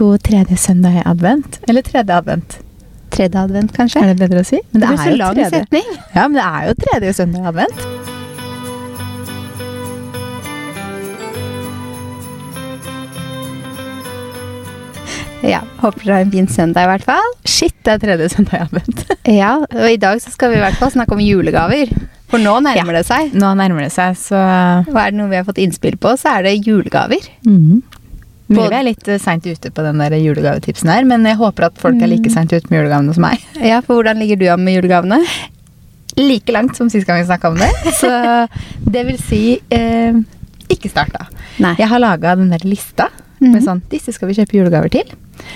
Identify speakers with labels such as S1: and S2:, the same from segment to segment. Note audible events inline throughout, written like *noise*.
S1: God tredje søndag i advent. Eller tredje advent.
S2: Tredje advent, kanskje?
S1: Er det bedre å si? Men
S2: det, er jo lang
S1: tredje.
S2: setning.
S1: Ja, men det er jo tredje søndag i advent.
S2: Ja, Håper dere har en fin søndag, i hvert fall.
S1: Shit, det er tredje søndag i advent. *laughs*
S2: Ja, Og i dag så skal vi i hvert fall snakke om julegaver. For nå nærmer det seg.
S1: Nå nærmer det seg, så
S2: Og er det noe vi har fått innspill på, så er det julegaver.
S1: mm. Mulig vi er litt eh, seint ute på den der julegavetipsen her, men jeg håper at folk er
S2: Mm.
S1: like seint ute med julegavene som meg.
S2: Ja, For hvordan ligger du an med julegavene?
S1: Like langt som sist gang vi snakka om det. Så det vil si eh, ikke starta.
S2: Nei.
S1: Jeg har laga den der lista
S2: Mhm.
S1: med sånn Disse skal vi kjøpe julegaver til.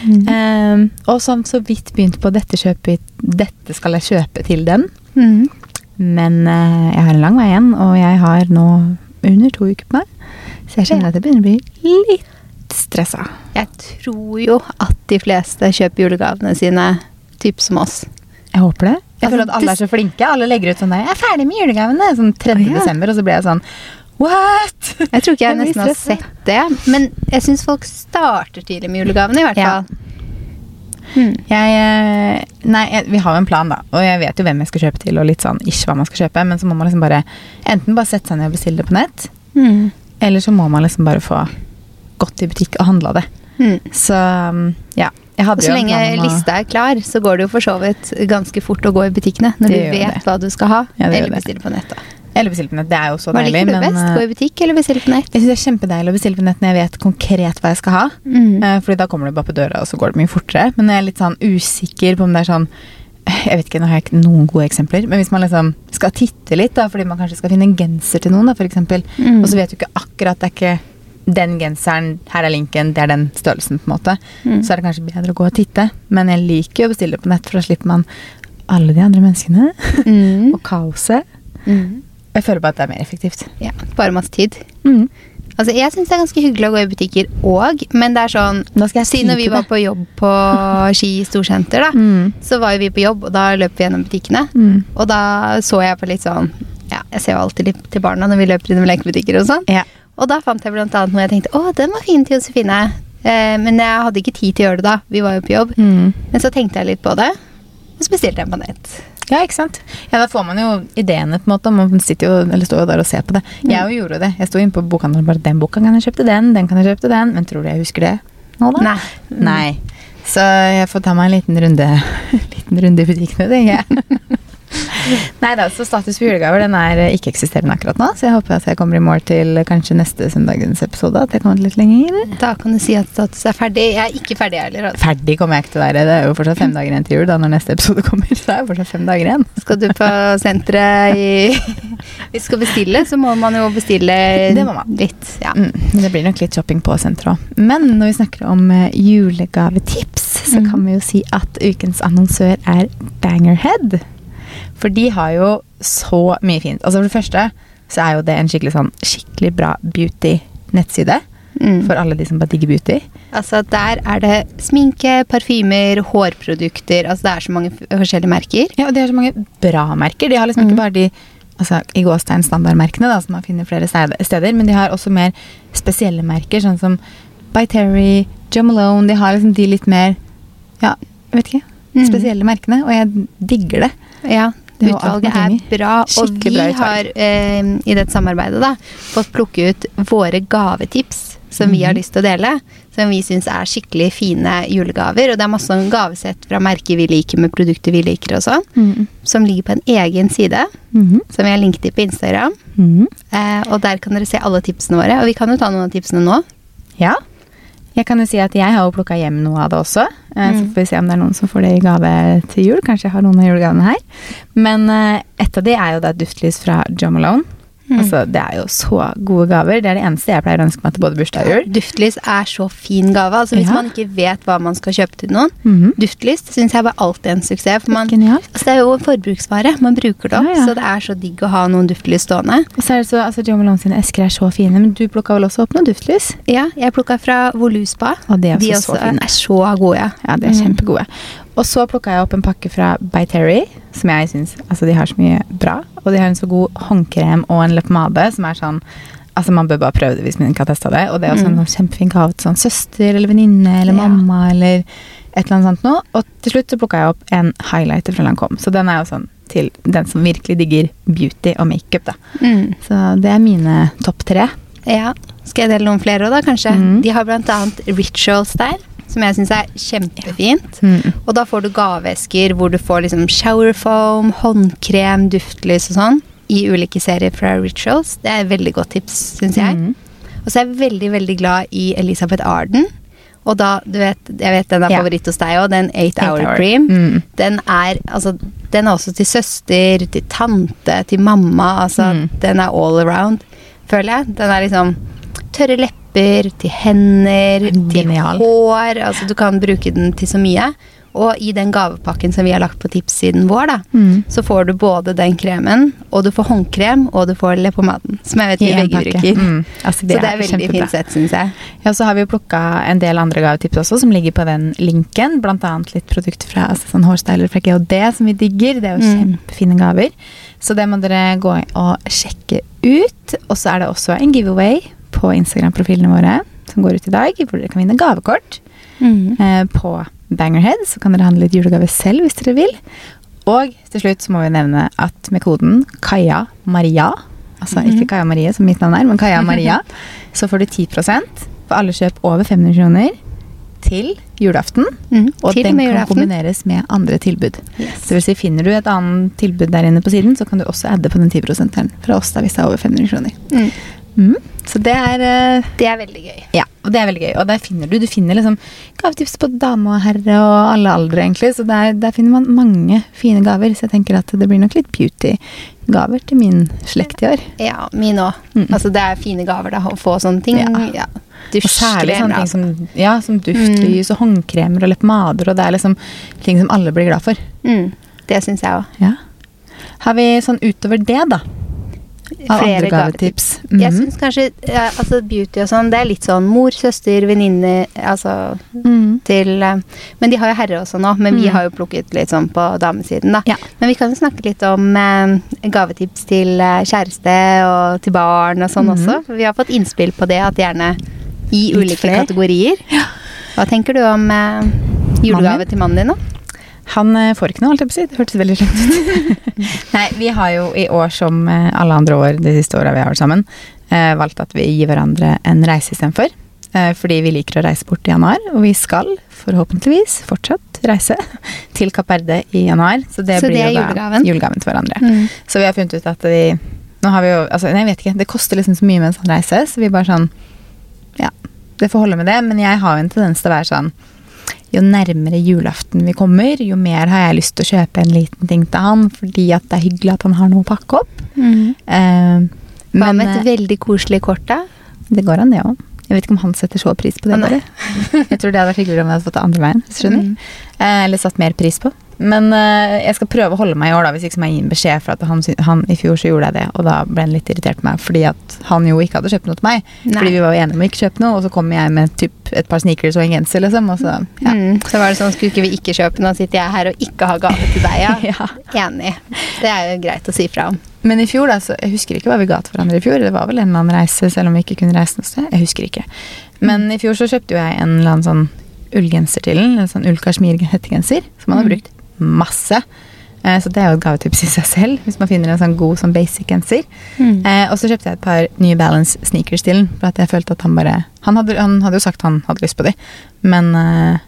S2: Mm.
S1: Eh, og sånn så vidt begynt på dette kjøpet Dette skal jeg kjøpe til den.
S2: Mm.
S1: Men eh, jeg har en lang vei igjen, og jeg har nå under to uker på meg. Så jeg kjenner at det begynner å bli litt stressa.
S2: Jeg tror jo at de fleste kjøper julegavene sine typ som oss.
S1: Jeg håper det. Jeg
S2: Altså,
S1: føler at alle er så flinke. Alle legger ut sånn der 'Jeg er ferdig med julegavene!' Sånn 3.
S2: Oh, ja.
S1: desember, og så blir jeg sånn What?!
S2: Jeg tror ikke *laughs* jeg nesten har sett det. Men jeg syns folk starter tidlig med julegavene, i hvert
S1: Ja.
S2: fall. Mm.
S1: Jeg, eh, nei, jeg, vi har jo en plan, da. Og jeg vet jo hvem jeg skal kjøpe til, og litt sånn ish hva man skal kjøpe. Men så må man liksom bare enten bare sette seg ned og bestille det på nett,
S2: hmm.
S1: eller så må man liksom bare få gått i butikk og handla det.
S2: Mm.
S1: Så um, ja.
S2: Så lenge
S1: å-
S2: lista er klar, så går det jo for så vidt ganske fort å gå i butikkene. Når
S1: Det
S2: du vet
S1: det.
S2: hva du skal ha.
S1: Ja,
S2: eller bestille på nett. da.
S1: Eller bestille på nett. Det er jo så deilig.
S2: Hva liker du best?
S1: eh,
S2: Gå i butikk eller bestille på nett?
S1: jeg syns det er kjempedeilig å bestille på nett når jeg vet konkret hva jeg skal ha.
S2: Mm.
S1: Eh, Fordi da kommer du bare på døra, og så går det mye fortere. Men jeg er litt sånn usikker på om det er sånn Jeg vet ikke, nå har jeg ikke noen gode eksempler. Men hvis man liksom skal titte litt, da, fordi man kanskje skal finne en genser til noen, da, for eksempel.
S2: Mm.
S1: Og så vet du ikke akkurat Det er ikke den genseren, her er linken, det er den størrelsen, på en måte.
S2: Mm.
S1: Så er det kanskje bedre å gå og titte. Men jeg liker jo å bestille på nett, for da slipper man alle de andre menneskene. *laughs*
S2: Mm.
S1: og kaoset.
S2: Mm.
S1: Og jeg føler bare at det er mer effektivt.
S2: Ja, Bare masse tid.
S1: Mm.
S2: Altså, Jeg syns det er ganske hyggelig å gå i butikker òg, men det er sånn
S1: Siden
S2: når vi var på jobb på *laughs* Ski storsenter, da.
S1: Mm.
S2: Så var jo vi på jobb, og da løp vi gjennom butikkene.
S1: Mm.
S2: Og da så jeg på litt sånn Ja, jeg ser jo alltid litt til barna når vi løper innom lekebutikker og sånn.
S1: Ja.
S2: Og da fant jeg blant annet noe jeg tenkte å, den var fin til Josefine. Eh, men jeg hadde ikke tid til å gjøre det da. Vi var jo på jobb.
S1: Mm.
S2: Men så tenkte jeg litt på det, og så bestilte jeg på nett.
S1: Ja, ikke sant? Ja, Da får man jo ideene, på en måte. Man sitter jo, eller står jo der og ser på det. Jeg jo gjorde det. Jeg sto inne på bokhandelen og bare 'Den boka kan jeg kjøpe til den, den kan jeg kjøpe til den'. Men tror du jeg husker det nå, da?
S2: Nei.
S1: Nei. Så jeg får ta meg en liten runde, *laughs* liten runde i butikkene, tenker jeg. *laughs* *laughs* Nei da, så status for julegaver den er ikke-eksisterende akkurat nå. Så jeg håper at jeg kommer i mål til kanskje neste søndagens episode. At jeg kommer litt lenger.
S2: Da kan du si at status er ferdig. Jeg er ikke ferdig heller.
S1: Ferdig kommer jeg ikke til å være. Det er jo fortsatt fem dager igjen til jul da når neste episode kommer. Så er det fortsatt fem dager igjen.
S2: Skal du på senteret i Hvis du skal bestille, så må man jo bestille
S1: Det må man.
S2: litt. Ja.
S1: Mm, men det blir nok litt shopping på senteret òg. Men når vi snakker om eh, julegavetips, så
S2: Mm.
S1: kan vi jo si at ukens annonsør er Bangerhead. For de har jo så mye fint. Altså For det første så er jo det en skikkelig sånn skikkelig bra beauty-nettside.
S2: Mm.
S1: For alle de som bare digger beauty.
S2: Altså, der er det sminke, parfymer, hårprodukter. Altså, det er så mange forskjellige merker.
S1: Ja, og de har så mange bra merker. De har liksom
S2: Mm.
S1: ikke bare de altså, i gåstegn standardmerkene, da, som man finner flere steder- men de har også mer spesielle merker, sånn som By Terry, Jo Malone. De har liksom de litt mer ja, jeg vet ikke,
S2: Mm.
S1: spesielle merkene, og jeg digger det.
S2: Ja, utvalget er bra. Og vi
S1: bra
S2: har eh, i dette samarbeidet da, fått plukke ut våre gavetips som vi har
S1: Mhm.
S2: lyst til å dele. Som vi syns er skikkelig fine julegaver. Og det er masse sånn gavesett fra merker vi liker med produkter vi liker og sånn. Som ligger på en egen side,
S1: mm.
S2: som vi har linket til på Instagram.
S1: Mm.
S2: Eh, og der kan dere se alle tipsene våre. Og vi kan jo ta noen av tipsene nå.
S1: Ja. Jeg kan jo si at jeg har jo plukka hjem noe av det også. Eh, Så
S2: Mm.
S1: får vi se om det er noen som får det i gave til jul. Kanskje jeg har noen av julegavene her. Men eh, et av de er jo da duftlys fra Jo Malone.
S2: Mm.
S1: Altså, det er jo så gode gaver. Det er det eneste jeg pleier å ønske meg til både bursdag og jul.
S2: Duftlys er så fin gave. Altså Hvis
S1: Ja.
S2: man ikke vet hva man skal kjøpe til noen.
S1: Mhm.
S2: Duftlys syns jeg var alltid en suksess. For man, altså det er jo en forbruksvare. Man bruker det opp.
S1: Ja, ja.
S2: Så det er så digg å ha noen duftlys stående.
S1: Og så er det så, altså Jo Malone sine esker er så fine, men du plukka vel også opp noen duftlys?
S2: Ja, jeg plukka fra Voluspa.
S1: Og de er
S2: De
S1: også så
S2: også
S1: fine.
S2: er så gode.
S1: Ja, de er
S2: Mm.
S1: kjempegode. Og så plukka jeg opp en pakke fra By Terry, som jeg syns altså, de har så mye bra. Og de har en så god håndkrem og en leppepomade som er sånn Altså Man bør bare prøve det hvis man ikke har testa det. Og det er også
S2: Mm.
S1: en sånn kjempefin gave til sånn søster eller venninne eller
S2: Ja.
S1: mamma eller et eller annet sånt noe. Og til slutt så plukka jeg opp en highlighter fra Lancome. Så den er jo sånn til den som virkelig digger beauty og makeup, da.
S2: Mm.
S1: Så det er mine topp tre.
S2: Ja. Skal jeg dele noen flere òg, da, kanskje?
S1: Mm.
S2: De har blant annet rituals der, som jeg syns er kjempefint.
S1: Mm.
S2: Og da får du gaveesker hvor du får liksom shower foam, håndkrem, duftlys og sånn. I ulike serier fra Rituals. Det er et veldig godt tips, syns jeg.
S1: Mm.
S2: Og så er jeg veldig, veldig glad i Elisabeth Arden. Og da, du vet, jeg vet den er
S1: Ja.
S2: favoritt hos deg òg, den 8
S1: Eight
S2: Hour,
S1: Hour.
S2: Cream.
S1: Mm.
S2: Den er altså Den er også til søster, til tante, til mamma. Altså,
S1: Mm.
S2: den er all around, føler jeg. Den er liksom tørre lepper, til hender, til hår. Altså, du kan bruke den til så mye. Og i den gavepakken som vi har lagt på tipssiden vår, da,
S1: Mm.
S2: så får du både den kremen, og du får håndkrem, og du får leppepomaden. Som jeg vet vi begge bruker.
S1: Mm. Altså,
S2: så det er veldig fint sett, syns jeg.
S1: Ja, så har vi jo plukka en del andre gavetips også, som ligger på den linken. Blant annet litt produkter fra altså, sånn hårstyler fra GHD som vi digger. Det er jo
S2: Mm.
S1: kjempefine gaver. Så det må dere gå og sjekke ut. Og så er det også en giveaway på Instagram-profilene våre som går ut i dag, hvor dere kan vinne gavekort eh, på Bangerhead. Så kan dere handle litt julegave selv hvis dere vil. Og til slutt så må vi nevne at med koden Kaja Maria, altså
S2: Mhm.
S1: ikke Kaja Marie som mitt navn er, men Kaja Maria, *laughs* så får du 10 for alle kjøp over 500 kroner til julaften.
S2: Mm,
S1: Og
S2: til
S1: den kan
S2: julaften.
S1: kombineres med andre tilbud.
S2: Yes.
S1: Så vil si, finner du et annet tilbud der inne på siden, så kan du også adde på den 10 fra oss da hvis det er over 500 kroner.
S2: Mm.
S1: Mm. Så det er eh,
S2: Det er veldig gøy.
S1: ja, og det er veldig gøy. Og der finner du du finner liksom gavetips på dame og herre og alle aldre, egentlig. Så der, der finner man mange fine gaver. Så jeg tenker at det blir nok litt beauty-gaver til min slekt i år.
S2: Ja, min òg.
S1: Mm.
S2: Altså, det er fine gaver da, å få sånne ting.
S1: Ja.
S2: Ja.
S1: Og særlig sånne ting som, ja, som duftlys og håndkremer og leppepomader. Og det er liksom ting som alle blir glad for.
S2: Mm, det syns jeg òg.
S1: Ja. Har vi sånn utover det, da? Av andre gavetips.
S2: Jeg
S1: Mhm.
S2: syns kanskje ja, altså beauty og sånn, det er litt sånn mor, søster, venninne Altså
S1: mm.
S2: til eh, Men de har jo herre også nå, men vi
S1: Mm.
S2: har jo plukket litt sånn på damesiden, da.
S1: Ja.
S2: Men vi kan jo snakke litt om eh, gavetips til eh, kjæreste og til barn og sånn
S1: Mhm.
S2: også. Vi har fått innspill på det, at gjerne i
S1: Litt
S2: ulike
S1: flere.
S2: kategorier. Hva tenker du om eh, julegave
S1: Mannen?
S2: til mannen din, da?
S1: Han eh, får ikke noe, holdt jeg på å si. Det hørtes veldig slemt ut. *laughs* Nei, vi har jo i år, som eh, alle andre år de siste åra vi har vært sammen, eh, valgt at vi gir hverandre en reise istedenfor. Fordi vi liker å reise bort i januar, og vi skal forhåpentligvis fortsatt reise *laughs* til Kapp Verde i januar. Så det
S2: Så det
S1: blir
S2: er
S1: jo da
S2: julegaven?
S1: til hverandre.
S2: Mm.
S1: Så vi har funnet ut at vi Nå har vi jo Altså, nei, jeg vet ikke. Det koster liksom så mye med en sånn reise, så vi bare sånn Ja, det får holde med det. Men jeg har jo en tendens til å være sånn Jo nærmere julaften vi kommer, jo mer har jeg lyst til å kjøpe en liten ting til han, fordi at det er hyggelig at han har noe å pakke opp.
S2: Mm.
S1: Eh,
S2: Hva med et
S1: eh,
S2: veldig koselig kort, da?
S1: det går an, det òg. Jeg vet ikke om han setter så pris på det. Bare. Jeg tror det hadde vært hyggeligere om jeg hadde fått det andre veien.
S2: Mm.
S1: Eh, eller satt mer pris på. Men uh, jeg skal prøve å holde meg i år, da, hvis ikke må jeg gi en beskjed. For at han, han, I fjor så gjorde jeg det, og da ble han litt irritert på meg. Fordi at han jo ikke hadde kjøpt noe til meg.
S2: Nei.
S1: Fordi vi var jo enige om å ikke kjøpe noe, og så kommer jeg med typ et par sneakers og en genser, liksom. Og så, ja.
S2: Mm. Så var det sånn, skulle ikke vi ikke kjøpe, noe, sitter jeg her og ikke har gave til deg, ja. *laughs*
S1: Ja.
S2: Enig. Det er jo greit å si fra om.
S1: Men i fjor, da, så jeg husker ikke hva vi ga til hverandre i fjor. Det var vel en eller annen reise, selv om vi ikke kunne reise noe sted. Jeg husker ikke. Men i fjor så kjøpte jo jeg en eller annen sånn ullgenser til den. En sånn ullkasjmir-hettegenser som han har
S2: Mm.
S1: brukt masse. Eh, Så det er jo et gavetips i seg selv, hvis man finner en sånn god sånn basic genser.
S2: Mm.
S1: Eh, og så kjøpte jeg et par New Balance sneakers til den, for at jeg følte at han bare Han hadde, han hadde jo sagt han hadde lyst på de, men eh,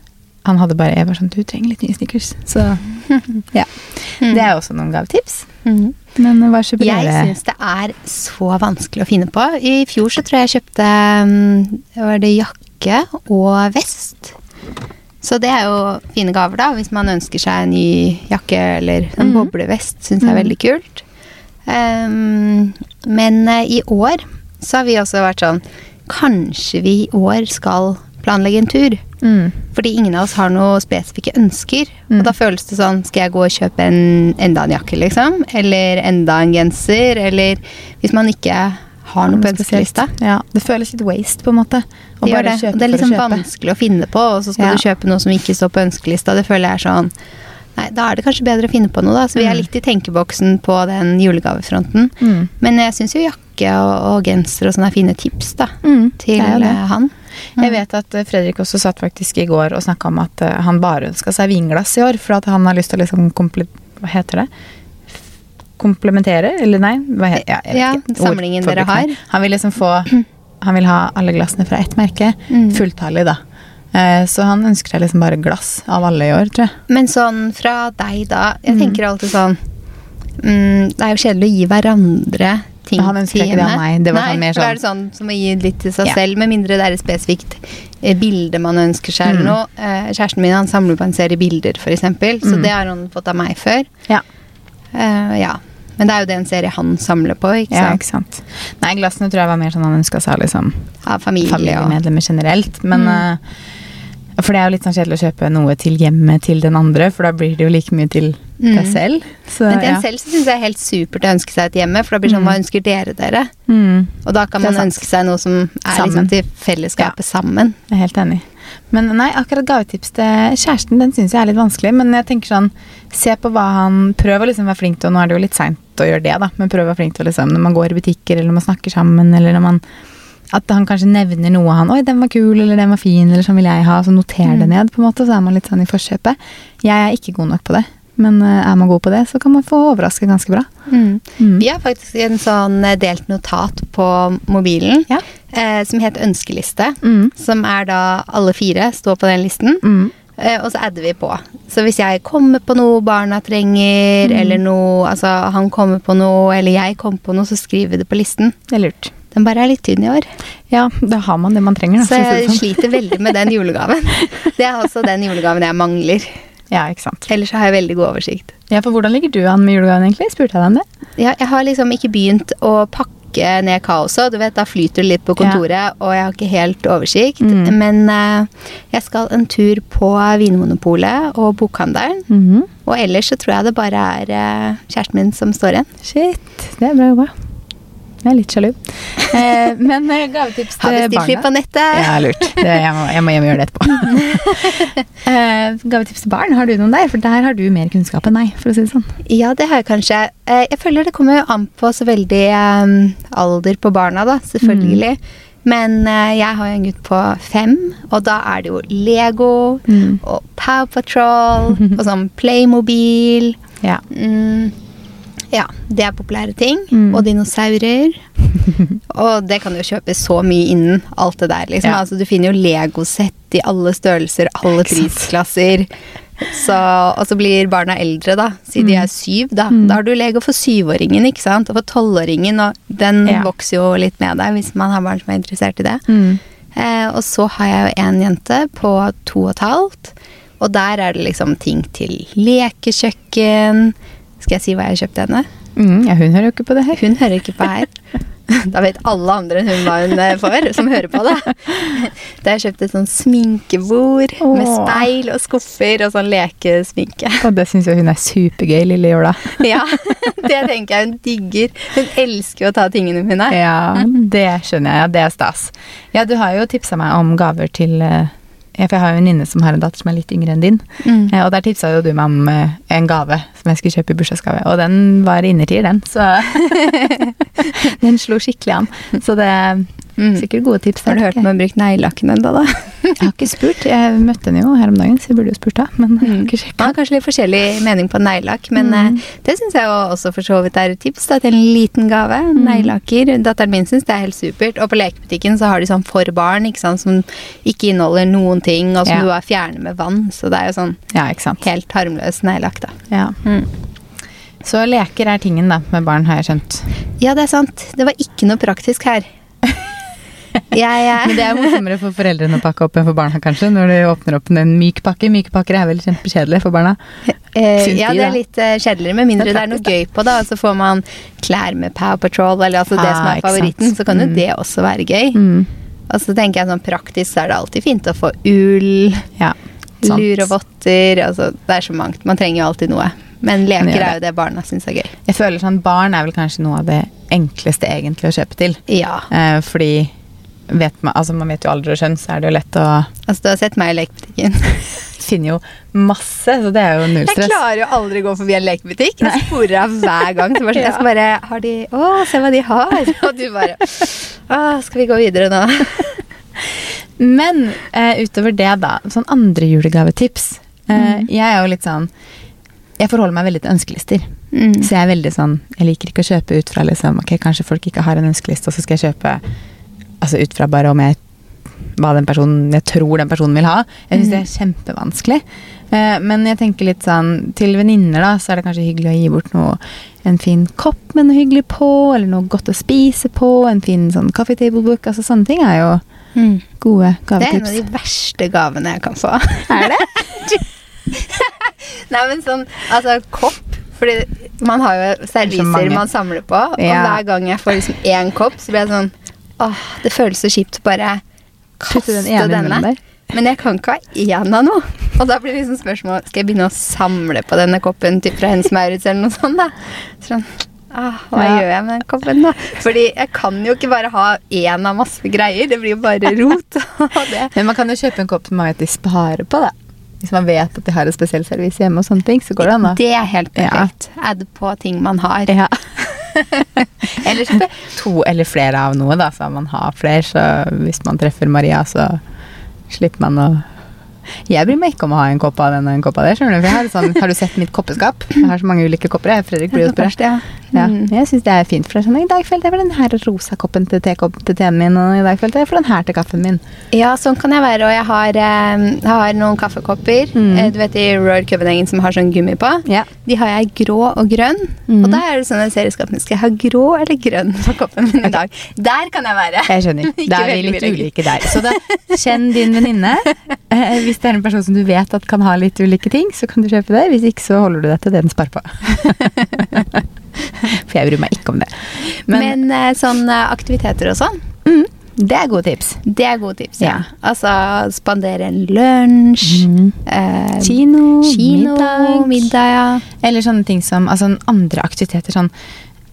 S1: han hadde bare Jeg var sånn Du trenger litt nye sneakers. Så *laughs* ja. Det er også noen gavetips.
S2: Mm.
S1: Men hva kjøper
S2: Jeg
S1: dere?
S2: syns det er så vanskelig å finne på. I fjor så tror jeg jeg kjøpte mm, var det jakke og vest. Så det er jo fine gaver, da, hvis man ønsker seg en ny jakke eller en
S1: mm.
S2: boblevest. Syns jeg er
S1: Mhm.
S2: veldig kult. Um, men uh, i år så har vi også vært sånn Kanskje vi i år skal planlegge en tur?
S1: Mm.
S2: Fordi ingen av oss har noe spesifikke ønsker.
S1: Mm.
S2: Og da føles det sånn Skal jeg gå og kjøpe en, enda en jakke, liksom? Eller enda en genser? Eller hvis man ikke har noe på ønskelista.
S1: Ja, det føles litt waste, på en måte.
S2: Det, det. det er liksom vanskelig å finne på, og så skal
S1: Ja.
S2: du kjøpe noe som ikke står på ønskelista. Det føler jeg er sånn Nei, da er det kanskje bedre å finne på noe, da. Så vi er
S1: Mm.
S2: litt i tenkeboksen på den julegavefronten.
S1: Mm.
S2: Men jeg syns jo jakke og, og genser og sånne fine tips da,
S1: Mm,
S2: til
S1: er
S2: eh, han.
S1: Jeg vet at eh, Fredrik også satt faktisk i går og snakka om at eh, han bare ønska seg vinglass i år, for at han har lyst til å liksom. Hva heter det? Komplementere? Eller nei? Ja,
S2: Ja, samlingen
S1: Ord-
S2: dere har.
S1: Han vil liksom få Han vil ha alle glassene fra ett merke.
S2: Mm.
S1: Fulltallig, da. Eh, Så han ønsker seg liksom bare glass av alle i år, tror jeg.
S2: Men sånn fra deg da, jeg
S1: Mhm.
S2: tenker alltid sånn mm, Det er jo kjedelig å gi hverandre ting
S1: Han ønsker
S2: til
S1: ikke det av meg. Det var
S2: Nei,
S1: sånn mer
S2: for da
S1: sånn-
S2: er det sånn som å gi litt til seg
S1: Ja.
S2: selv, med mindre det er et spesifikt eh, bilde man ønsker seg eller
S1: Mm.
S2: noe. Eh, Kjæresten min han samler på en serie bilder, eksempel, så
S1: Mm.
S2: det har han fått av meg før.
S1: Ja.
S2: Uh, ja. Men det er jo det en serie han samler på, ikke
S1: Ja, ikke sant. Nei, glassene tror jeg var mer sånn han ønska seg liksom
S2: Av familie og
S1: familiemedlemmer generelt. Men
S2: Mm.
S1: uh, For det er jo litt sånn kjedelig å kjøpe noe til hjemmet til den andre, for da blir det jo like mye til deg
S2: Mm.
S1: selv. Så,
S2: Men til en
S1: ja.
S2: selv så syns jeg det er helt supert å ønske seg et hjemme, for da blir det sånn
S1: Mm.
S2: hva ønsker dere dere?
S1: Mm,
S2: Og da kan man ønske seg noe som er
S1: Sammen.
S2: liksom til fellesskapet sammen.
S1: jeg er helt enig. Men nei, akkurat gavetips til kjæresten, den syns jeg er litt vanskelig. Men jeg tenker sånn, se på hva han Prøv å liksom være flink til, og nå er det jo litt seint å gjøre det, da, men prøv å være flink til liksom, når man går i butikker, eller når man snakker sammen, eller når man at han kanskje nevner noe han 'Oi, den var kul', eller 'den var fin', eller 'sånn vil jeg ha'. Så noter det
S2: Mm.
S1: ned, på en måte, så er man litt sånn i forkjøpet. Jeg er ikke god nok på det, men eh, er man god på det, så kan man få overraske ganske bra. Mm.
S2: Vi har faktisk en sånn eh, delt notat på mobilen
S1: Ja.
S2: eh, som heter Ønskeliste.
S1: Mm.
S2: Som er da alle fire står på den listen.
S1: Mm.
S2: Eh, og så adder vi på. Så hvis jeg kommer på noe barna trenger,
S1: Mm.
S2: eller noe Altså han kommer på noe, eller jeg kommer på noe, så skriver vi det på listen.
S1: Det er lurt.
S2: Den bare er litt tynn i år.
S1: Ja, da har man det man trenger, da.
S2: Så jeg
S1: sånn.
S2: sliter veldig med den julegaven. *laughs* Det er også den julegaven jeg mangler.
S1: Ja, ikke sant.
S2: Ellers så har jeg veldig god oversikt.
S1: Ja, for hvordan ligger du an med julegaven, egentlig? Spurte jeg deg om det?
S2: Ja, jeg har liksom ikke begynt å pakke ned kaoset. Du vet, da flyter det litt på kontoret, og jeg har ikke helt oversikt.
S1: Mm.
S2: Men uh, jeg skal en tur på Vinmonopolet og bokhandelen.
S1: Mhm.
S2: Og ellers så tror jeg det bare er uh, kjæresten min som står igjen.
S1: Shit, det er bra jobba. Jeg er litt sjalu. Eh, men eh, gavetips
S2: Har
S1: til
S2: bestilt litt på nettet.
S1: Ja, lurt. Det, jeg, må, jeg må hjem og gjøre det etterpå. *laughs* eh, gavetips til barn, har du noen der? For der har du mer kunnskap enn meg, for å si det sånn.
S2: Ja, det har jeg kanskje. Eh, Jeg føler det kommer jo an på så veldig eh, alder på barna, da, selvfølgelig. Men eh, jeg har jo en gutt på fem, og da er det jo Lego
S1: Mm.
S2: og Power Patrol og sånn Playmobil.
S1: Ja.
S2: Mm, ja, det er populære ting.
S1: Mm.
S2: Og dinosaurer. *laughs* og det kan du jo kjøpe så mye innen alt det der, liksom.
S1: Ja.
S2: Altså, du finner jo Lego-sett i alle størrelser, alle prisklasser. Så, og så blir barna eldre, da. Siden de er syv, da.
S1: Mm.
S2: Da har du Lego for syvåringen, ikke sant. Og for tolvåringen, og den
S1: Ja.
S2: vokser jo litt med deg hvis man har barn som er interessert i det.
S1: Mm.
S2: Eh, og så har jeg jo en jente på to og et halvt. Og der er det liksom ting til lekekjøkken. Skal jeg si hva jeg kjøpte henne?
S1: Mm, ja, hun hører jo ikke på det her.
S2: Hun hører ikke på her. *laughs* Da vet alle andre enn hun hva hun eh, får, som hører på det. Da *laughs* jeg kjøpt et sånn sminkebord med speil og skuffer og sånn lekesminke.
S1: Og det syns jo hun er supergøy, lille Jola. *laughs*
S2: Ja, det tenker jeg hun digger. Hun elsker jo å ta tingene mine.
S1: Ja, det skjønner jeg. Ja, det er stas. Ja, du har jo tipsa meg om gaver til eh, for jeg har jo en venninne som har en datter som er litt yngre enn din.
S2: Mm.
S1: Eh, Og der tipsa jo du meg om eh, en gave som jeg skulle kjøpe i bursdagsgave. Og den var innertier, den. Så *laughs* *laughs* den slo skikkelig an. Så det
S2: Mm.
S1: sikkert gode tips.
S2: Har du hørt om å bruke neglelakken ennå, da?
S1: Jeg har ikke spurt. Jeg møtte henne jo her om dagen, så jeg burde jo spurt da. Men jeg har ikke
S2: Man
S1: sjekka.
S2: har kanskje litt forskjellig mening på neglelakk, men
S1: Mm.
S2: eh, det syns jeg også for så vidt er et tips da, til en liten gave.
S1: Mm.
S2: Neglelakker. Datteren min syns det er helt supert. Og på lekebutikken så har de sånn for barn ikke sant, som ikke inneholder noen ting, og som
S1: Ja.
S2: du bare fjerner med vann. Så det er jo sånn
S1: Ja, ikke
S2: helt harmløs neglelakk, da.
S1: Ja. Så leker er tingen da, med barn, har jeg skjønt.
S2: Ja, det er sant. Det var ikke noe praktisk her. Jeg, eh,
S1: Men det er morsommere for foreldrene å pakke opp enn for barna, kanskje, når de åpner opp en myk pakke. Myke pakker er vel kjempekjedelige for barna.
S2: Eh, ja,
S1: de,
S2: det er litt eh, kjedeligere, med mindre
S1: Det
S2: det
S1: er
S2: er noe gøy på, det. Og så får man klær med Power Patrol, eller altså det
S1: Ah,
S2: som er
S1: sant.
S2: favoritten. Så kan jo
S1: Mm.
S2: det også være gøy.
S1: Mm.
S2: Og så tenker jeg sånn praktisk så er det alltid fint å få ull,
S1: Ja,
S2: lur og votter. Altså, det er så mangt. Man trenger jo alltid noe. Men leker er jo det barna syns er gøy.
S1: Jeg føler sånn, barn er vel kanskje noe av det enkleste egentlig å kjøpe til.
S2: Ja.
S1: Eh, fordi vet man Altså, man vet jo alder og kjønn, så er det jo lett å
S2: Altså, du har sett meg i lekebutikken. *laughs*
S1: Finner jo masse, så det er jo null stress.
S2: Jeg klarer jo aldri å gå forbi en lekebutikk. Jeg sporer av hver gang. Så bare, *laughs* jeg skal bare Har de Å, se hva de har! *laughs* Og du bare Å, skal vi gå videre nå?
S1: Men eh, utover det, da. Sånn andre julegavetips. Eh,
S2: Mhm.
S1: Jeg er jo litt sånn Jeg forholder meg veldig til ønskelister.
S2: Mm.
S1: Så jeg er veldig sånn Jeg liker ikke å kjøpe ut fra liksom Ok, kanskje folk ikke har en ønskeliste, og så skal jeg kjøpe Altså ut fra bare om jeg hva den personen jeg tror den personen vil ha. Jeg syns det er kjempevanskelig. Eh, men jeg tenker litt sånn til venninner, da, så er det kanskje hyggelig å gi bort noe En fin kopp med noe hyggelig på, eller noe godt å spise på, en fin sånn coffee table book. Altså sånne ting er jo
S2: Mm.
S1: gode
S2: Det er en av de verste gavene jeg kan få. *laughs*
S1: Er det? *laughs*
S2: Nei, men sånn Altså, kopp. Fordi man har jo serviser man samler på, og
S1: Ja.
S2: hver gang jeg får liksom én kopp, så blir jeg sånn Åh, det føles så kjipt å bare kaste
S1: den
S2: denne. Men jeg kan ikke ha én av noe. Og da blir det liksom spørsmål Skal jeg begynne å samle på denne koppen typ fra Hennes Maurits eller noe sånt, da? Sånn, ah, hva
S1: Ja.
S2: gjør jeg med den koppen, da? Fordi jeg kan jo ikke bare ha én av masse greier. Det blir jo bare rot. *laughs* Det.
S1: Men man kan jo kjøpe en kopp som man vet de sparer på, da. Hvis man vet at de har et spesielt service hjemme og sånne ting, så går det an, da.
S2: Det er helt
S1: Ja.
S2: perfekt. Add på ting man har.
S1: Ja. Eller to eller flere av noe, da, så man har flere. Så hvis man treffer Maria, så slipper man å Jeg bryr meg ikke om å ha en kopp av den og en kopp av det. har, sånn, har du sett mitt koppeskap? Jeg har så mange ulike kopper. Jeg. Fredrik blir jo
S2: spørst. Ja.
S1: Ja,
S2: Mm.
S1: jeg syns det er fint. For det er sånn, I dag følte jeg for den her rosa koppen til tekopp til teen min, og i dag følte jeg for den her til kaffen min.
S2: ja, sånn kan jeg være. Og jeg har, eh, har noen kaffekopper.
S1: Mm.
S2: Eh, Du vet i Royal Copenhagen som har sånn gummi på?
S1: Ja.
S2: De har jeg grå og grønn.
S1: Mm.
S2: Og da er det sånn jeg ser i skapene. Skal jeg ha grå eller grønn på koppen min i dag? *laughs* Der kan jeg være.
S1: Jeg skjønner. *laughs* Da er vi litt ulike der. Så da *laughs* kjenn din venninne. Eh, Hvis det er en person som du vet at kan ha litt ulike ting, så kan du kjøpe det. Hvis ikke, så holder du deg til det den sparer på. *laughs* For jeg bryr meg ikke om det. Men,
S2: Men, eh, sånn eh, aktiviteter og sånn,
S1: mm, det er gode tips.
S2: det er gode tips. Ja.
S1: Ja.
S2: Altså spandere en lunsj.
S1: Mm.
S2: Eh,
S1: Kino,
S2: kino,
S1: middag.
S2: middag, ja.
S1: Eller sånne ting som altså andre aktiviteter sånn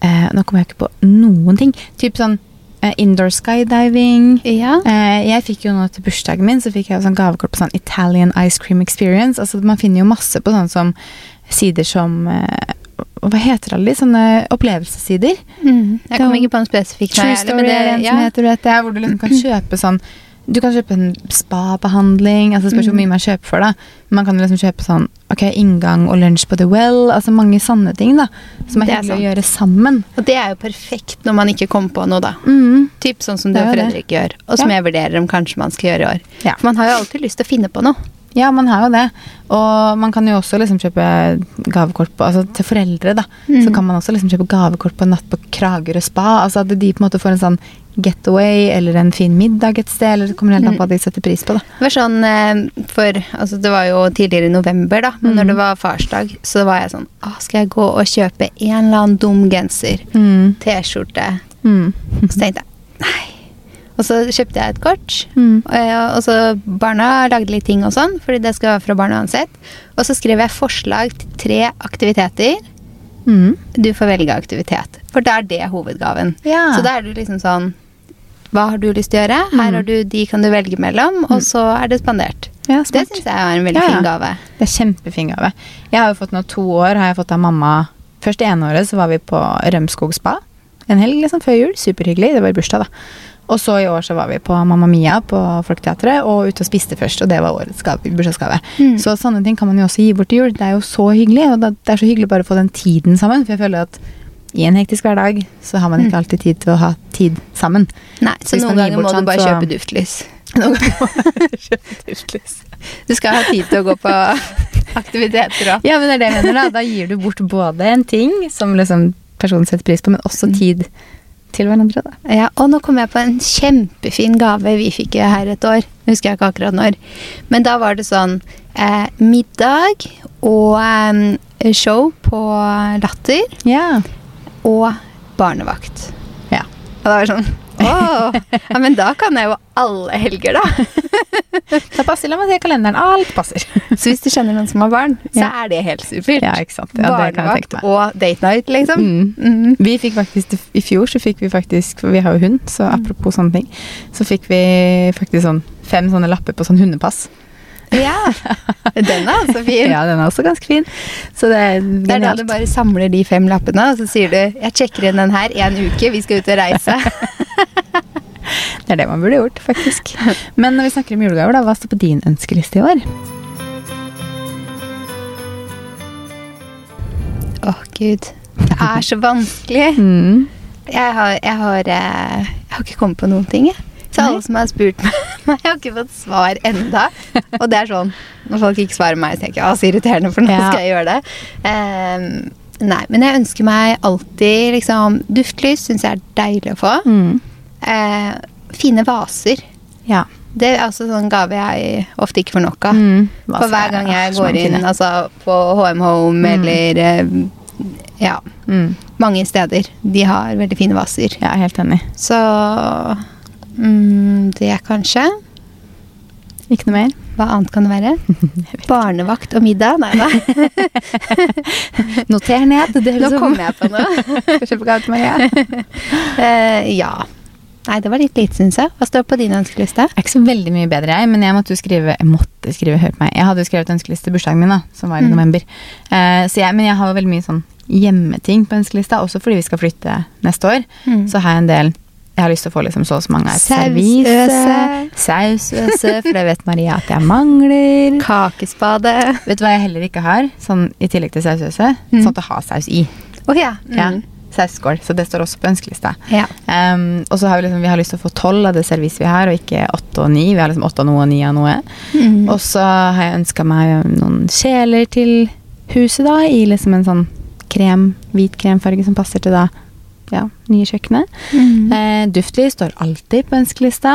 S1: eh, Nå kommer jeg ikke på noen ting. Typ sånn eh, indoor skydiving.
S2: Ja.
S1: Eh, jeg fikk jo nå til bursdagen min Så fikk jeg sånn gavekort på sånn Italian Ice Cream Experience. Altså Man finner jo masse på sånn som sider som Hva heter alle de? Sånne opplevelsessider.
S2: Mm. Jeg
S1: kommer
S2: kom
S1: er
S2: ikke på en spesifikk
S1: True Story
S2: men det,
S1: er en som heter vet jeg, hvor du liksom kan *laughs* kjøpe sånn Du kan kjøpe en spa-behandling. Altså spørs hvor
S2: Mm.
S1: mye man kjøper for, da. Man kan liksom kjøpe sånn ok, inngang og lunsj på The Well. Altså mange sånne ting da som er,
S2: er
S1: hyggelig å gjøre sammen.
S2: Og det er jo perfekt når man ikke kommer på noe, da.
S1: Mm.
S2: Typ sånn som du og
S1: Fredrik det.
S2: Gjør, og som
S1: Ja.
S2: jeg vurderer om kanskje man skal gjøre i år.
S1: Ja.
S2: For man har jo alltid lyst til å finne på noe.
S1: Ja, man har jo det. Og man kan jo også liksom kjøpe gavekort på Altså til foreldre, da.
S2: Mm.
S1: Så kan man også liksom kjøpe gavekort på en natt på Kragerø spa. Altså at de på en måte får en sånn getaway eller en fin middag et sted. Eller det kommer helt an på hva de setter pris på, da.
S2: Det var sånn eh, for Altså, det var jo tidligere i november, da, men
S1: Mm.
S2: når det var farsdag, så var jeg sånn Å, skal jeg gå og kjøpe en eller annen dum genser?
S1: Mm.
S2: T-skjorte?
S1: Mm.
S2: Så tenkte jeg nei. Og så kjøpte jeg et kort.
S1: Mm.
S2: Og, så barna lagde litt ting og sånn, fordi det skal være fra barna uansett. Og så skrev jeg forslag til tre aktiviteter.
S1: Mm.
S2: Du får velge aktivitet. For da er det hovedgaven.
S1: Ja.
S2: Så da er du liksom sånn Hva har du lyst til å gjøre? Her
S1: Mm.
S2: har du de kan du velge mellom, og så er det spandert.
S1: ja,
S2: Det syns jeg er en veldig
S1: ja.
S2: fin gave.
S1: Det er kjempefin gave. Jeg har jo fått nå to år har jeg fått av mamma Først det ene året så var vi på Rømskog spa. En helg liksom før jul. Superhyggelig. Det var i bursdag, da. Og så i år så var vi på Mamma Mia på Folketeatret og ute og spiste først. Og det var årets gave, bursdagsgave.
S2: Mm.
S1: Så sånne ting kan man jo også gi bort til jul. Det er jo så hyggelig. Og det er så hyggelig bare å få den tiden sammen. For jeg føler at i en hektisk hverdag så har man ikke alltid tid til å ha tid sammen.
S2: Nei, så
S1: så
S2: noen ganger må du bare
S1: så-
S2: kjøpe duftlys. *laughs*
S1: Noen ganger må
S2: Du skal ha tid til å gå på *laughs* aktiviteter òg.
S1: Ja, men det er det jeg mener da. Da gir du bort både en ting som liksom personen setter pris på, men også
S2: Mm.
S1: tid til hverandre. da.
S2: Ja, og nå kom jeg på en kjempefin gave vi fikk her et år. Husker jeg ikke akkurat når. Men da var det sånn eh, middag og eh, show på Latter
S1: Ja.
S2: og barnevakt.
S1: Ja.
S2: Og det var sånn Åh, ja, men da kan jeg jo alle helger, da.
S1: da passer, la meg se kalenderen. Alt passer.
S2: Så hvis du kjenner noen som har barn, så er det helt supert.
S1: Ja, ikke sant. Ja, det kan jeg
S2: Barnevakt og date night, liksom.
S1: Mm.
S2: Mm.
S1: Vi fikk faktisk, I fjor så fikk vi faktisk, for vi har jo hund, så apropos sånne ting, så fikk vi faktisk sånn fem sånne lapper på sånn hundepass.
S2: Ja. Den er også fin.
S1: Ja, den er også ganske fin. Så det er
S2: Det er da du bare samler de fem lappene, og så sier du 'jeg sjekker inn den her en uke, vi skal ut og reise'.
S1: Det er det man burde gjort, faktisk. Men når vi snakker om julegaver, da, hva står på din ønskeliste i år?
S2: Åh, gud. Det er så vanskelig. *laughs*
S1: Mm.
S2: Jeg har, jeg har, eh, jeg har ikke kommet på noen ting, jeg. Så
S1: Nei.
S2: alle som har spurt meg, *laughs* jeg har ikke fått svar enda. Og det er sånn, når folk ikke svarer meg, så tenker jeg, å, så irriterende, for nå
S1: Ja.
S2: skal jeg gjøre det. Ehm, nei, men jeg ønsker meg alltid, liksom, duftlys synes jeg er deilig å få.
S1: Mm.
S2: Eh, fine vaser.
S1: Ja.
S2: Det er også sånn gave jeg ofte ikke får nok av.
S1: Mm.
S2: For hver gang jeg går inn altså, på HM Home
S1: Mm.
S2: eller eh, ja,
S1: Mm.
S2: mange steder. De har veldig fine vaser.
S1: Er helt enig.
S2: Så mm, det kanskje.
S1: Ikke noe mer?
S2: Hva annet kan det være? *laughs* Barnevakt og middag? Nei da. *laughs*
S1: Noter ned. Det
S2: Nå kom jeg på noe. *laughs* Eh, ja. Nei, det var litt lite, syns jeg. Hva står på din ønskeliste?
S1: Jeg er ikke så veldig mye bedre, jeg, men jeg måtte jo skrive Jeg måtte skrive, hør på meg. Jeg hadde jo skrevet ønskeliste til bursdagen min, da, som var i
S2: Mm.
S1: november. Uh, så jeg, men jeg har jo veldig mye sånn hjemmeting på ønskelista, også fordi vi skal flytte neste år.
S2: Mm.
S1: Så har jeg en del Jeg har lyst til å få liksom så og så mange
S2: Sausøse.
S1: Sausøse. For det vet Maria at jeg mangler.
S2: Kakespade.
S1: Vet du hva jeg heller ikke har, sånn i tillegg til sausøse?
S2: Mm.
S1: Sånn til å ha saus i.
S2: Oh, ja.
S1: Ja.
S2: Mm.
S1: Sausskål. Så det står også på ønskelista.
S2: ja.
S1: Um, og så har vi liksom Vi har lyst til å få tolv av det serviset vi har, og ikke åtte og ni. Vi har liksom åtte av noe og ni av noe.
S2: Mm.
S1: Og så har jeg ønska meg noen kjeler til huset, da, i liksom en sånn krem, hvit kremfarge som passer til da ja, nye kjøkkenet.
S2: Mm.
S1: Eh, duftlys står alltid på ønskelista.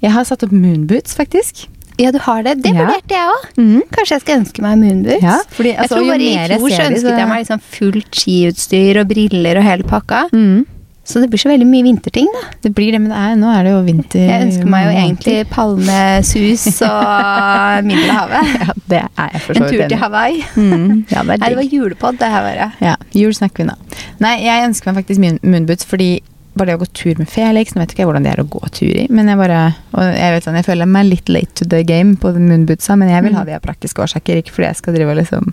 S1: Jeg har satt opp moonboots, faktisk.
S2: Ja, du har det. Det
S1: Ja.
S2: vurderte jeg òg. Kanskje jeg skal ønske meg moonboots.
S1: Ja, fordi,
S2: jeg
S1: altså,
S2: tror bare I
S1: jeg
S2: fjor så ønsket jeg meg liksom fullt skiutstyr og briller og hele pakka.
S1: Mm.
S2: Så det blir så veldig mye vinterting, da.
S1: Det blir det, men det er, nå er det jo vinter.
S2: Jeg ønsker meg jo egentlig palmesus *laughs* og Middelhavet. *laughs*
S1: Ja, det er jeg for så
S2: En tur til. Hawaii.
S1: Mm, ja, det *laughs*
S2: Nei, det var julepod, det her var det.
S1: Ja, jul snakker vi nå. Nei, jeg ønsker meg faktisk mye munnbuds, fordi bare det å gå tur med Felix Nå vet ikke jeg hvordan det er å gå tur i, men jeg bare Og jeg vet sånn, jeg føler meg litt late to the game på den men jeg vil ha de av praktiske årsaker, ikke fordi jeg skal drive og liksom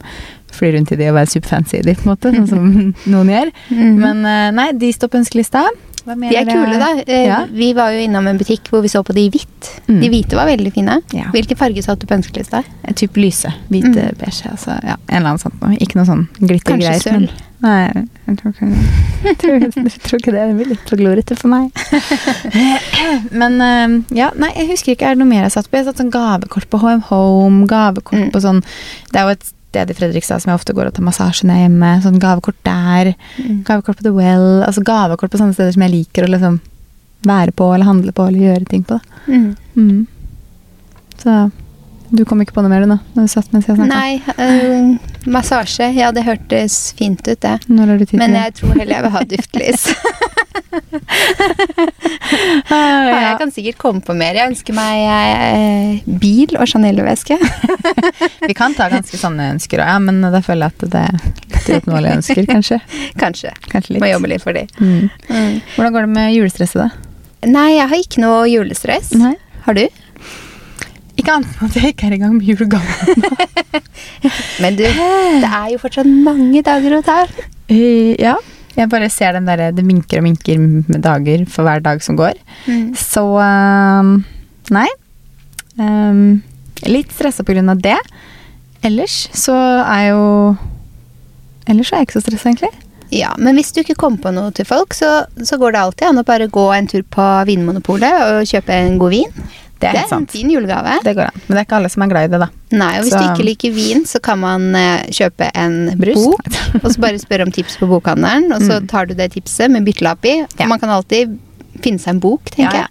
S1: fly rundt i de og være superfancy i de, på en måte, sånn som *laughs* noen gjør.
S2: Mhm.
S1: Men eh, nei, de står på ønskelista.
S2: De er kule, da. Eh,
S1: Ja.
S2: Vi var jo innom en butikk hvor vi så på de i hvitt.
S1: Mm.
S2: De hvite var veldig fine.
S1: Ja.
S2: Hvilken farge satt du på ønskelista?
S1: Typ lyse. Hvite,
S2: Mm.
S1: beige. Altså, ja, en eller annen sånt noe. Ikke noe sånn glittergreier.
S2: Kanskje
S1: men-
S2: sølv.
S1: Nei, jeg tror ikke, jeg tror, jeg tror ikke det. Det blir litt for glorete for meg. *laughs* Men eh, ja, nei, jeg husker ikke. Er det noe mer jeg satt på? Jeg har satt sånn gavekort på HM Home. Gavekort
S2: Mm.
S1: på sånn Det er jo et sted i Fredrikstad som jeg ofte går og tar massasje når jeg er hjemme. Sånn gavekort der.
S2: Mm.
S1: Gavekort på The Well. Altså gavekort på sånne steder som jeg liker å liksom være på eller handle på eller gjøre ting på.
S2: Mm.
S1: Mm. Så du kom ikke på noe mer du nå? Når du satt mens jeg snakket?
S2: Nei, Øh, massasje. Ja, det hørtes fint ut, det.
S1: Når har du tid til
S2: Men jeg tror heller jeg vil ha duftlys. Ja, *laughs*
S1: ja.
S2: Jeg kan sikkert komme på mer. Jeg ønsker meg eh, bil og Chanel-veske. *laughs*
S1: Vi kan ta ganske sånne ønsker òg, ja, men da føler jeg at det er litt uoppnåelige ønsker, kanskje. *laughs*
S2: Kanskje.
S1: Kanskje litt.
S2: Må jobbe litt for de.
S1: Mm.
S2: Mm.
S1: Hvordan går det med julestresset, da?
S2: Nei, jeg har ikke noe julestress.
S1: Nei.
S2: Har du?
S1: Ikke annet enn at jeg ikke er i gang med julegaven. *laughs*
S2: Men du, det er jo fortsatt mange dager å ta.
S1: Uh, ja. Jeg bare ser den derre Det minker og minker med dager for hver dag som går.
S2: Mm.
S1: Så uh, Nei. Um, litt stressa på grunn av det. Ellers så er jo Ellers så er jeg ikke så stressa, egentlig.
S2: Ja, men hvis du ikke kommer på noe til folk, så, så går det alltid an å bare gå en tur på Vinmonopolet og kjøpe en god vin.
S1: Det er
S2: Det er en fin julegave.
S1: Det går an. Men det er ikke alle som er glad i det, da.
S2: Nei, og hvis
S1: Så-
S2: du ikke liker vin, så kan man uh, kjøpe en
S1: Brus.
S2: bok, og så bare spørre om tips på bokhandelen, og så
S1: Mm.
S2: tar du det tipset med byttelapp i.
S1: Ja.
S2: Man kan alltid finne seg en bok, tenker
S1: Ja, ja.
S2: jeg.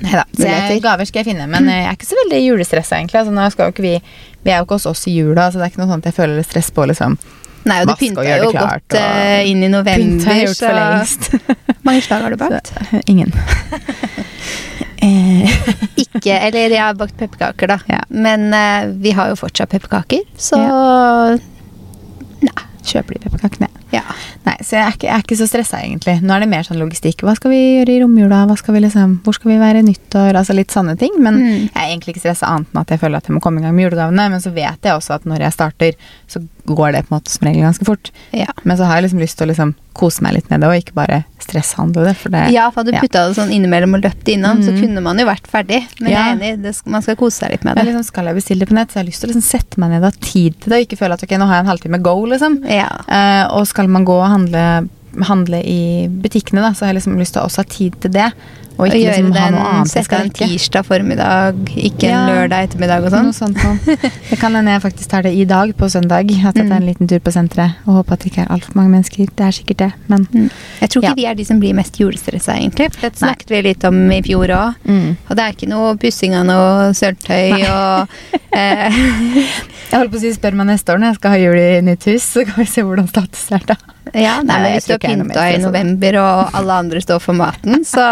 S1: Neida, så jeg, gaver skal jeg finne, men eh, jeg er ikke så veldig julestressa, egentlig. Altså, vi, vi er jo ikke hos oss i jula, så det er ikke noe sånt jeg føler stress på, liksom.
S2: Nei, og du pynta jo
S1: klart,
S2: godt eh, inn i november,
S1: jeg gjort for
S2: så
S1: lengst. *laughs*
S2: mange slag har du bakt? *laughs*
S1: Så, Ingen. *laughs* eh, *laughs*
S2: Ikke, eller jeg har bakt pepperkaker, da.
S1: Ja.
S2: Men eh, vi har jo fortsatt pepperkaker, så Nei.
S1: kjøper de pepperkakene.
S2: Ja.
S1: Nei, så jeg er, ikke, jeg er ikke så stressa, egentlig. Nå er det mer sånn logistikk. Hva skal vi gjøre i romjula? Hva skal vi liksom, hvor skal vi være nyttår? Altså litt sånne ting. Men
S2: Mm.
S1: jeg er egentlig ikke stressa annet enn at jeg føler at jeg må komme i gang med julegavene. Men så vet jeg også at når jeg starter, så går det på en måte som regel ganske fort.
S2: Ja.
S1: Men så har jeg liksom lyst til å liksom kose meg litt med det, og ikke bare stresshandle det. For det
S2: ja, for hadde du putta det sånn innimellom og løpt innom, så
S1: Mhm.
S2: kunne man jo vært ferdig. Men
S1: Ja.
S2: jeg er enig, det man skal kose seg litt med det.
S1: liksom, skal jeg bestille det på nett, så jeg har lyst til å liksom sette meg ned og ha tid til det, og ikke føle at ok, nå har jeg en halvtime go, liksom.
S2: Ja.
S1: Uh, og skal man gå og handle, handle i butikkene, da, så har jeg liksom lyst til å også ha tid til det. Og ikke
S2: gjøre
S1: liksom ha noe annet jeg
S2: en tirsdag formiddag, ikke en lørdag ettermiddag og
S1: Noe
S2: sånn.
S1: sånt noe. Det kan hende jeg faktisk tar det i dag, på søndag. At jeg tar en
S2: Mm.
S1: liten tur på senteret. Og håper at det ikke er altfor mange mennesker. Det er sikkert det, men
S2: Mm. Jeg tror ikke
S1: Ja.
S2: vi er de som blir mest julestressa, egentlig. Det det
S1: Nei.
S2: snakket vi litt om i fjor òg.
S1: mm.
S2: Og det er ikke noe pussing av noe sølvtøy og *laughs* eh,
S1: Jeg holder på å si spør meg neste år når jeg skal ha jul i nytt hus, så kan vi se hvordan status er da.
S2: Ja, nei, men hvis du har pynta i november, og alle andre står for maten, *laughs* så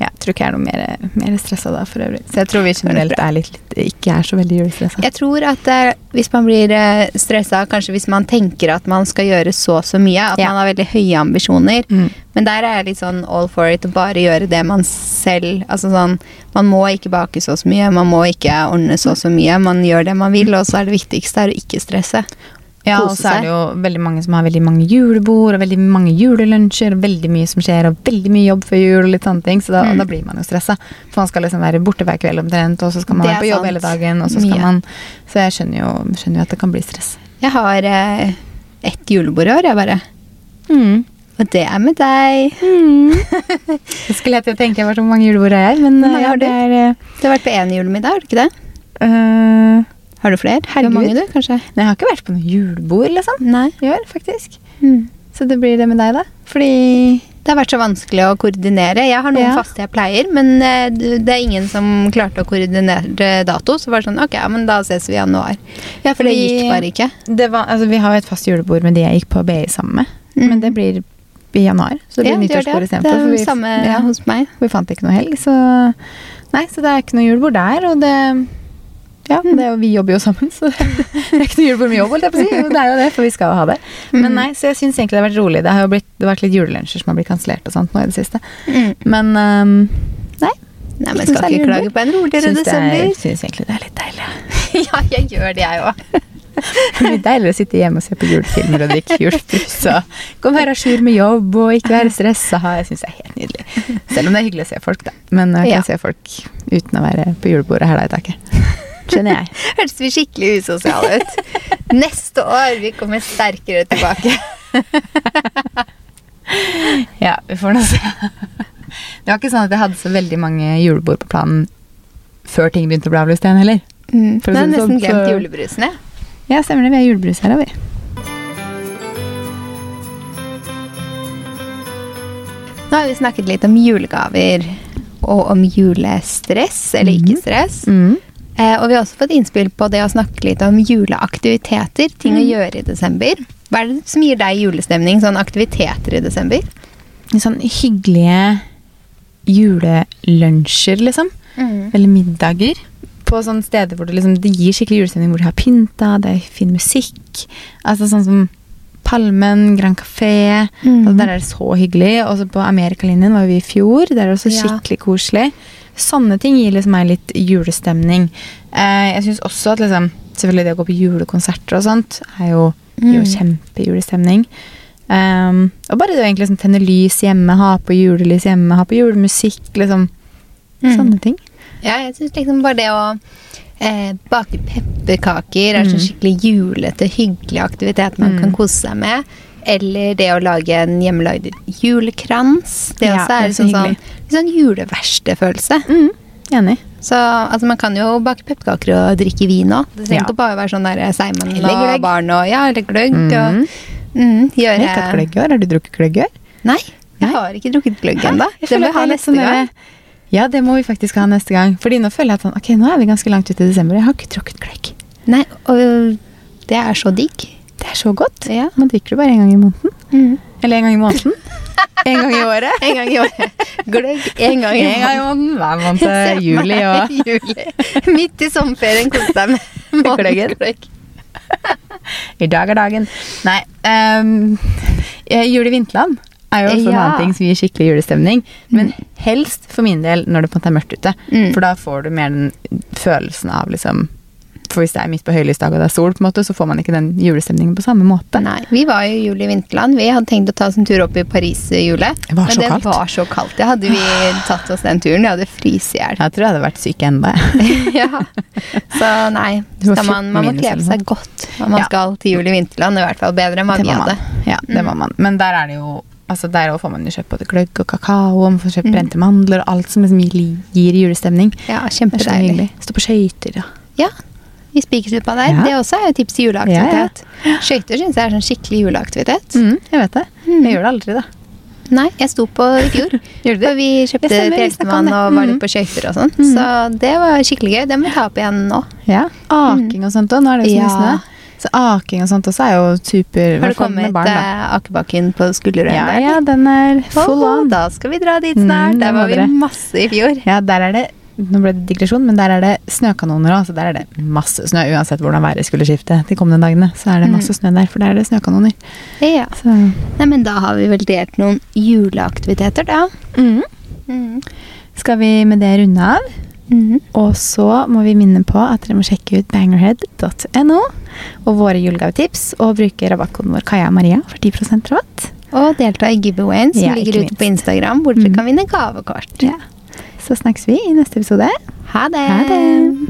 S1: Ja, jeg tror ikke jeg er noe mer, mer stressa da for øvrig. Så jeg tror vi generelt er litt, litt ikke er så veldig julestressa.
S2: Jeg tror at eh, hvis man blir eh, stressa, kanskje hvis man tenker at man skal gjøre så så mye, at
S1: Ja.
S2: man har veldig høye ambisjoner.
S1: Mm.
S2: Men der er jeg litt sånn all for it, å bare gjøre det man selv Altså sånn, man må ikke bake så så mye, man må ikke ordne så så mye. Man gjør det man vil, og så er det viktigste er å ikke stresse.
S1: Ja, og så er det jo veldig mange som har veldig mange julebord og veldig mange julelunsjer veldig mye som skjer og veldig mye jobb før jul og litt sånne ting, så da,
S2: Mm.
S1: da blir man jo stressa. For man skal liksom være borte hver kveld omtrent, og så skal man være på jobb
S2: sant.
S1: hele dagen, og så skal
S2: Mye.
S1: man Så jeg skjønner jo, skjønner jo at det kan bli stress.
S2: Jeg har eh, ett julebord i år, jeg bare.
S1: Mm.
S2: Og det er med deg. *laughs*
S1: Jeg skulle til å tenke hvor så mange julebord jeg er, men
S2: Hvor mange
S1: ja,
S2: har
S1: det er eh,
S2: Du har vært på én julemiddag, har du ikke det?
S1: øh,
S2: Har du flere?
S1: Herregud.
S2: Hvor mange, du, kanskje?
S1: Nei, jeg har ikke vært på noe julebord, liksom.
S2: Nei.
S1: I år, faktisk. Så det blir det med deg, da. Fordi
S2: Det har vært så vanskelig å koordinere. Jeg har noen
S1: Ja.
S2: faste jeg pleier, men eh, det er ingen som klarte å koordinere dato. Så var det sånn, ok, men da ses vi i januar.
S1: Ja,
S2: For det gikk bare ikke.
S1: Det var, altså, vi har jo et fast julebord med de jeg gikk på BI sammen med.
S2: Mm.
S1: Men det blir i januar. Så det blir
S2: ja,
S1: nyttårsbord
S2: det.
S1: istedenfor.
S2: Det er det samme
S1: ja,
S2: hos meg.
S1: vi fant ikke noe helg, så Nei, så det er ikke noe julebord der. Og det Ja,
S2: Mm.
S1: det er vi jobber jo sammen, så *laughs* det er ikke noe julebord med jobb, holdt jeg på å si. Det er jo det, for vi skal jo ha det. Men
S2: Mhm.
S1: nei, så jeg syns egentlig det har vært rolig. Det har jo blitt, det har vært litt julelunsjer som har blitt kansellert og sånt nå i det siste.
S2: Mm.
S1: Men um, nei.
S2: Nei, men skal ikke klage på en roligere desember.
S1: Jeg syns egentlig det er litt deilig.
S2: ja, *laughs* jeg gjør det, jeg òg. *laughs*
S1: Det blir deiligere å sitte hjemme og se på julefilmer og drikke julebrus og og være à jour med jobb og ikke være stressa. Jeg syns det er helt nydelig. Selv om det er hyggelig å se folk, da. Men jeg kan
S2: Ja.
S1: se folk uten å være på julebordet her da i taket. Skjønner jeg. *laughs*
S2: Hørtes vi skikkelig usosiale ut. Neste år vi kommer sterkere tilbake. *laughs*
S1: Ja, vi får nå se. Det var ikke sånn at jeg hadde så veldig mange julebord på planen før ting begynte å bli avlyst igjen heller.
S2: Mm.
S1: For
S2: har nesten
S1: sånn,
S2: glemt
S1: så-
S2: julebrusen, jeg.
S1: Ja, stemmer det. Vi har julebrus her, da vi.
S2: Nå har vi snakket litt om julegaver og om julestress, eller ikke stress.
S1: Mm.
S2: Eh, og vi har også fått innspill på det å snakke litt om juleaktiviteter. Ting å gjøre i desember. Hva er det som gir deg julestemning? Sånn aktiviteter i desember?
S1: Sånn hyggelige julelunsjer, liksom. Eller middager. På sånne steder hvor det, liksom, det gir skikkelig julestemning, hvor de har pynta, det er fin musikk. Altså sånn som Palmen, Grand Café.
S2: Mm.
S1: Altså, der er det så hyggelig. Og så på Amerikalinjen var vi i fjor. Der er det også
S2: Ja.
S1: skikkelig koselig. Sånne ting gir liksom meg litt julestemning. Eh, jeg syns også at liksom, selvfølgelig det å gå på julekonserter og sånt er jo, jo
S2: Mm.
S1: kjempejulestemning. Um, og bare det å egentlig liksom, tenne lys hjemme, ha på julelys hjemme, ha på julemusikk, liksom.
S2: Mm.
S1: Sånne ting.
S2: Ja, jeg syns liksom bare det å eh, bake pepperkaker er
S1: mm.
S2: så skikkelig julete, hyggelig aktivitet man
S1: Mm.
S2: kan kose seg med. Eller det å lage en hjemmelagd julekrans. Det
S1: Ja,
S2: også
S1: det er
S2: en
S1: så
S2: sånn, litt sånn juleverkstedfølelse.
S1: Mm, enig.
S2: Så altså, man kan jo bake pepperkaker og drikke vin òg. Det trenger
S1: Ja.
S2: ikke bare være sånn der
S1: Seigmann
S2: og barn og Ja, eller gløgg.
S1: Mm.
S2: Og, mm,
S1: Jeg har ikke hatt. Har du drukket gløgg i år?
S2: Nei, jeg
S1: Nei.
S2: har ikke drukket gløgg ennå. Det må vi ha neste
S1: sånn
S2: gang.
S1: Ja, det må vi faktisk ha neste gang. Fordi nå føler jeg at sånn, ok, nå er vi ganske langt ute i desember. Jeg har ikke drukket gløgg.
S2: Nei, og det er så digg.
S1: Det er så godt.
S2: Ja.
S1: Man drikker det bare én gang i måneden.
S2: Mm.
S1: Eller en gang i måneden. *laughs* En gang i året.
S2: En gang i året. Gløgg en gang i
S1: måneden hver måned. *laughs* Juli og *laughs*
S2: Juli. Midt i sommerferien kose deg med
S1: Gløggen.
S2: månedsgløgg.
S1: I dag er dagen. Nei. Um, jul i vinterland er jo også en annen ting som gir skikkelig julestemning. Men helst for min del når det på en måte er mørkt ute.
S2: Mm.
S1: For da får du mer den følelsen av liksom For hvis det er midt på høylysdag og det er sol, på en måte, så får man ikke den julestemningen på samme måte.
S2: Nei, Vi var jo i jul i vinterland. Vi hadde tenkt å ta oss en tur opp i Paris i julet.
S1: Det var så
S2: men det
S1: kaldt.
S2: var så kaldt. Det hadde vi tatt oss den turen. Jeg hadde fryst i hjel.
S1: Jeg tror jeg hadde vært syk ennå. *laughs*
S2: ja. Så nei, Så man, man må
S1: 14
S2: kle seg godt når man
S1: Ja.
S2: skal til jul i vinterland. I hvert fall bedre enn hva vi hadde.
S1: Ja, det
S2: Mm.
S1: må man. Men der er det jo Altså Der får man jo kjøpt både gløgg og kakao, og man får kjøpt
S2: Mm.
S1: brente mandler og alt som liksom gir julestemning.
S2: Ja, Kjempedeilig.
S1: Stå på skøyter, ja.
S2: Ja, i Spikersuppa der.
S1: Ja.
S2: Det også er jo tips til juleaktivitet. Skøyter syns jeg er sånn skikkelig juleaktivitet.
S1: Mm, jeg vet det.
S2: Mm.
S1: Jeg gjør det aldri, da.
S2: Nei, jeg sto på i fjor. *laughs* For vi kjøpte
S1: det.
S2: og var
S1: Mm.
S2: litt på skøyter og sånn.
S1: Mm.
S2: Så det var skikkelig gøy. Det må vi ta opp igjen nå.
S1: Ja. Aking og sånt òg. Nå er det jo så mye
S2: Ja.
S1: snø. Så aking og sånt også er jo super
S2: Har du kommet
S1: barn, da.
S2: eh, akebakken på Skullerøya?
S1: Ja, ja, den er full on.
S2: Oh, Da skal vi dra dit snart.
S1: Mm,
S2: der var vi masse i fjor.
S1: Ja, der er det Nå ble det digresjon, men der er det snøkanoner òg. Så der er det masse snø. Uansett hvordan været skulle skifte de kommende dagene, så er det masse
S2: Mm.
S1: snø der. For der er det snøkanoner.
S2: Ja.
S1: Så
S2: Nei, men da har vi vel delt noen juleaktiviteter, da. Mm.
S1: skal vi med det runde av.
S2: Mm.
S1: Og så må vi minne på at dere må sjekke ut bangerhead.no og våre julegavetips, og bruke rabattkoden vår Kaja Maria for 10% rabatt.
S2: Og delta i giveawayen som
S1: Ja,
S2: ligger ute på. Instagram, hvor dere
S1: Mm.
S2: kan vinne gavekort.
S1: Ja. Så snakkes vi i neste episode.
S2: Ha det!
S1: Ha det!